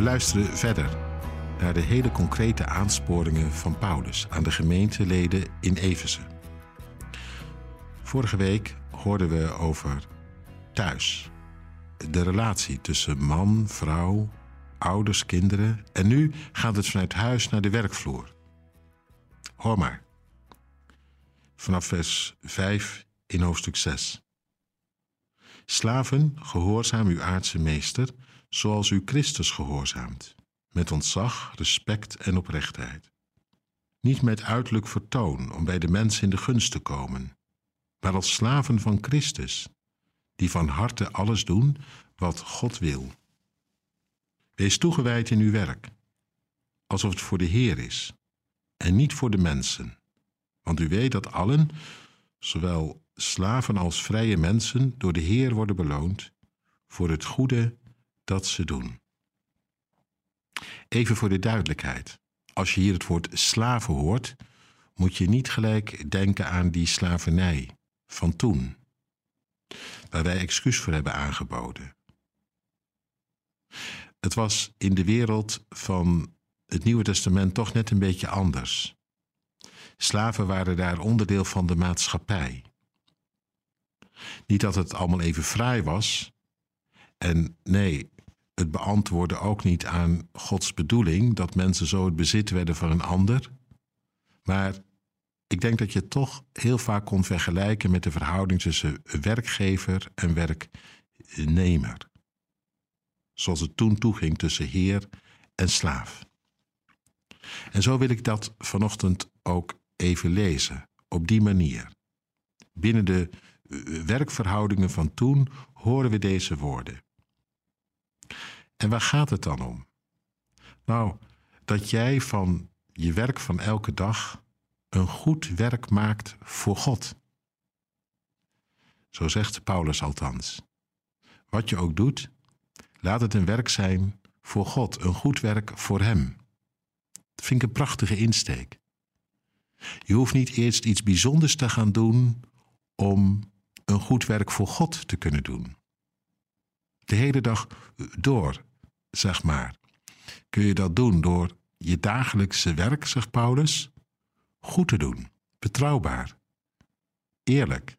We luisteren verder naar de hele concrete aansporingen van Paulus aan de gemeenteleden in Efeze. Vorige week hoorden we over thuis. De relatie tussen man, vrouw, ouders, kinderen. En nu gaat het vanuit huis naar de werkvloer. Hoor maar. Vanaf vers 5 in hoofdstuk 6. Slaven, gehoorzaam uw aardse meester, zoals u Christus gehoorzaamt, met ontzag, respect en oprechtheid. Niet met uiterlijk vertoon om bij de mensen in de gunst te komen, maar als slaven van Christus, die van harte alles doen wat God wil. Wees toegewijd in uw werk, alsof het voor de Heer is en niet voor de mensen. Want u weet dat allen, zowel slaven als vrije mensen, door de Heer worden beloond voor het goede dat ze doen. Even voor de duidelijkheid. Als je hier het woord slaven hoort, moet je niet gelijk denken aan die slavernij van toen, waar wij excuus voor hebben aangeboden. Het was in de wereld van het Nieuwe Testament toch net een beetje anders. Slaven waren daar onderdeel van de maatschappij. Niet dat het allemaal even fraai was. En nee, het beantwoordde ook niet aan Gods bedoeling dat mensen zo het bezit werden van een ander. Maar ik denk dat je het toch heel vaak kon vergelijken met de verhouding tussen werkgever en werknemer. Zoals het toen toeging tussen heer en slaaf. En zo wil ik dat vanochtend ook even lezen, op die manier. Binnen de eh, werkverhoudingen van toen horen we deze woorden. En waar gaat het dan om? Nou, dat jij van je werk van elke dag een goed werk maakt voor God. Zo zegt Paulus althans. Wat je ook doet, laat het een werk zijn voor God, een goed werk voor Hem. Dat vind ik een prachtige insteek. Je hoeft niet eerst iets bijzonders te gaan doen om een goed werk voor God te kunnen doen. De hele dag door, zeg maar, kun je dat doen door je dagelijkse werk, zegt Paulus, goed te doen, betrouwbaar, eerlijk.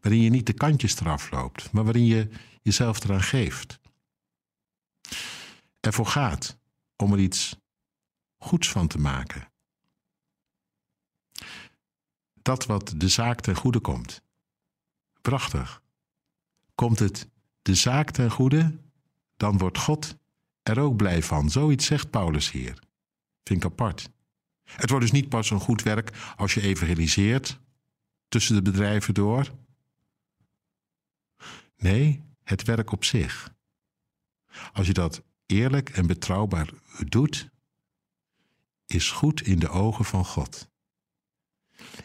Waarin je niet de kantjes eraf loopt, maar waarin je jezelf eraan geeft. Ervoor gaat om er iets goeds van te maken. Dat wat de zaak ten goede komt. Prachtig. Komt het de zaak ten goede, dan wordt God er ook blij van. Zoiets zegt Paulus hier. Vind ik apart. Het wordt dus niet pas een goed werk als je evangeliseert tussen de bedrijven door. Nee, het werk op zich. Als je dat eerlijk en betrouwbaar doet, is goed in de ogen van God.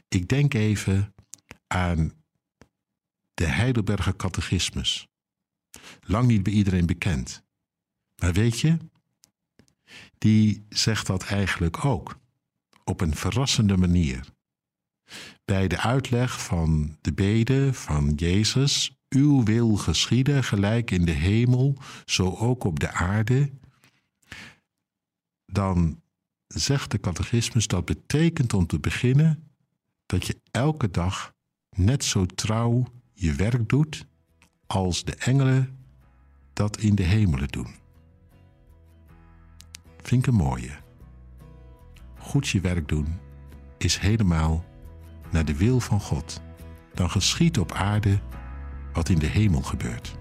Ik denk even aan de Heidelberger Catechismus. Lang niet bij iedereen bekend. Maar weet je, die zegt dat eigenlijk ook op een verrassende manier. Bij de uitleg van de bede van Jezus, uw wil geschieden, gelijk in de hemel, zo ook op de aarde, dan zegt de catechismus dat betekent om te beginnen dat je elke dag net zo trouw je werk doet als de engelen dat in de hemelen doen. Vind ik een mooie. Goed je werk doen is helemaal naar de wil van God. Dan geschiet op aarde wat in de hemel gebeurt.